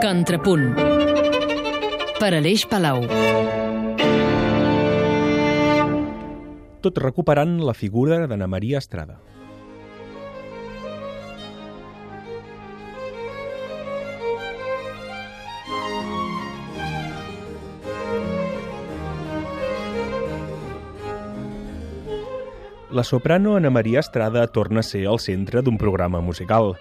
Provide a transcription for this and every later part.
Contrapunt per Aleix Palau Tot recuperant la figura d'Anna Maria Estrada. La soprano Anna Maria Estrada torna a ser el centre d'un programa musical.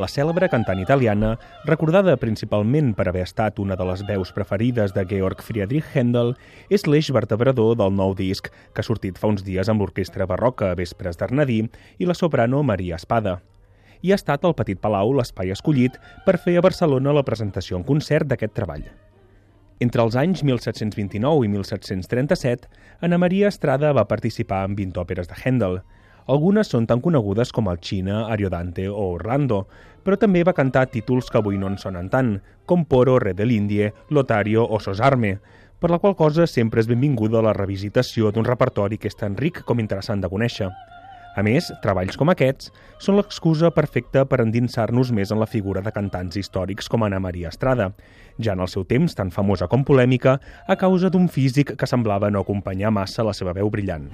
La cèlebre cantant italiana, recordada principalment per haver estat una de les veus preferides de Georg Friedrich Händel, és l'eix vertebrador del nou disc que ha sortit fa uns dies amb l'orquestra barroca Vespres d'Arnadí i la soprano Maria Espada. I ha estat el Petit Palau l'espai escollit per fer a Barcelona la presentació en concert d'aquest treball. Entre els anys 1729 i 1737, Anna Maria Estrada va participar en 20 òperes de Händel. Algunes són tan conegudes com el Xina, Ariodante o Orlando, però també va cantar títols que avui no en sonen tant, com Poro, Re de l'Indie, Lotario o Sosarme, per la qual cosa sempre és benvinguda la revisitació d'un repertori que és tan ric com interessant de conèixer. A més, treballs com aquests són l'excusa perfecta per endinsar-nos més en la figura de cantants històrics com Anna Maria Estrada, ja en el seu temps tan famosa com polèmica a causa d'un físic que semblava no acompanyar massa la seva veu brillant.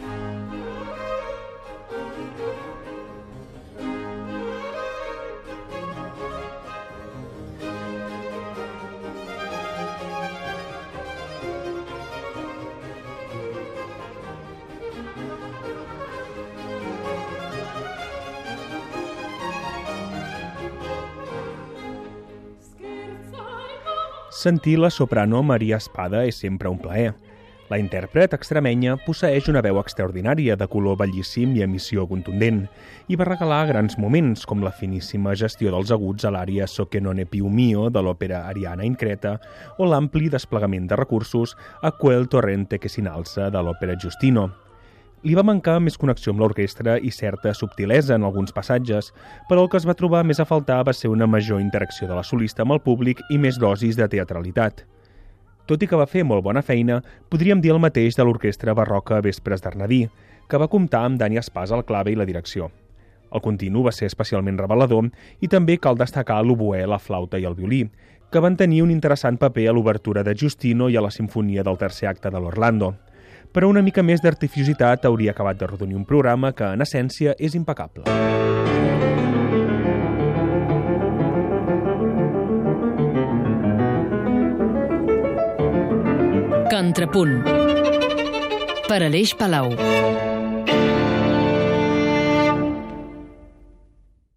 Sentir la soprano Maria Espada és sempre un plaer. La intèrpret extremenya posseix una veu extraordinària de color bellíssim i emissió contundent i va regalar grans moments com la finíssima gestió dels aguts a l'àrea So che non è più mio de l'òpera Ariana in Creta o l'ampli desplegament de recursos a Quel torrente que s'inalça de l'òpera Giustino. Li va mancar més connexió amb l'orquestra i certa subtilesa en alguns passatges, però el que es va trobar més a faltar va ser una major interacció de la solista amb el públic i més dosis de teatralitat. Tot i que va fer molt bona feina, podríem dir el mateix de l'orquestra barroca Vespres d'Arnadí, que va comptar amb Dani Espàs al clave i la direcció. El continu va ser especialment revelador i també cal destacar l'oboè, la flauta i el violí, que van tenir un interessant paper a l'obertura de Justino i a la sinfonia del tercer acte de l'Orlando però una mica més d'artificiositat hauria acabat de rodonir un programa que, en essència, és impecable. Contrapunt per Aleix Palau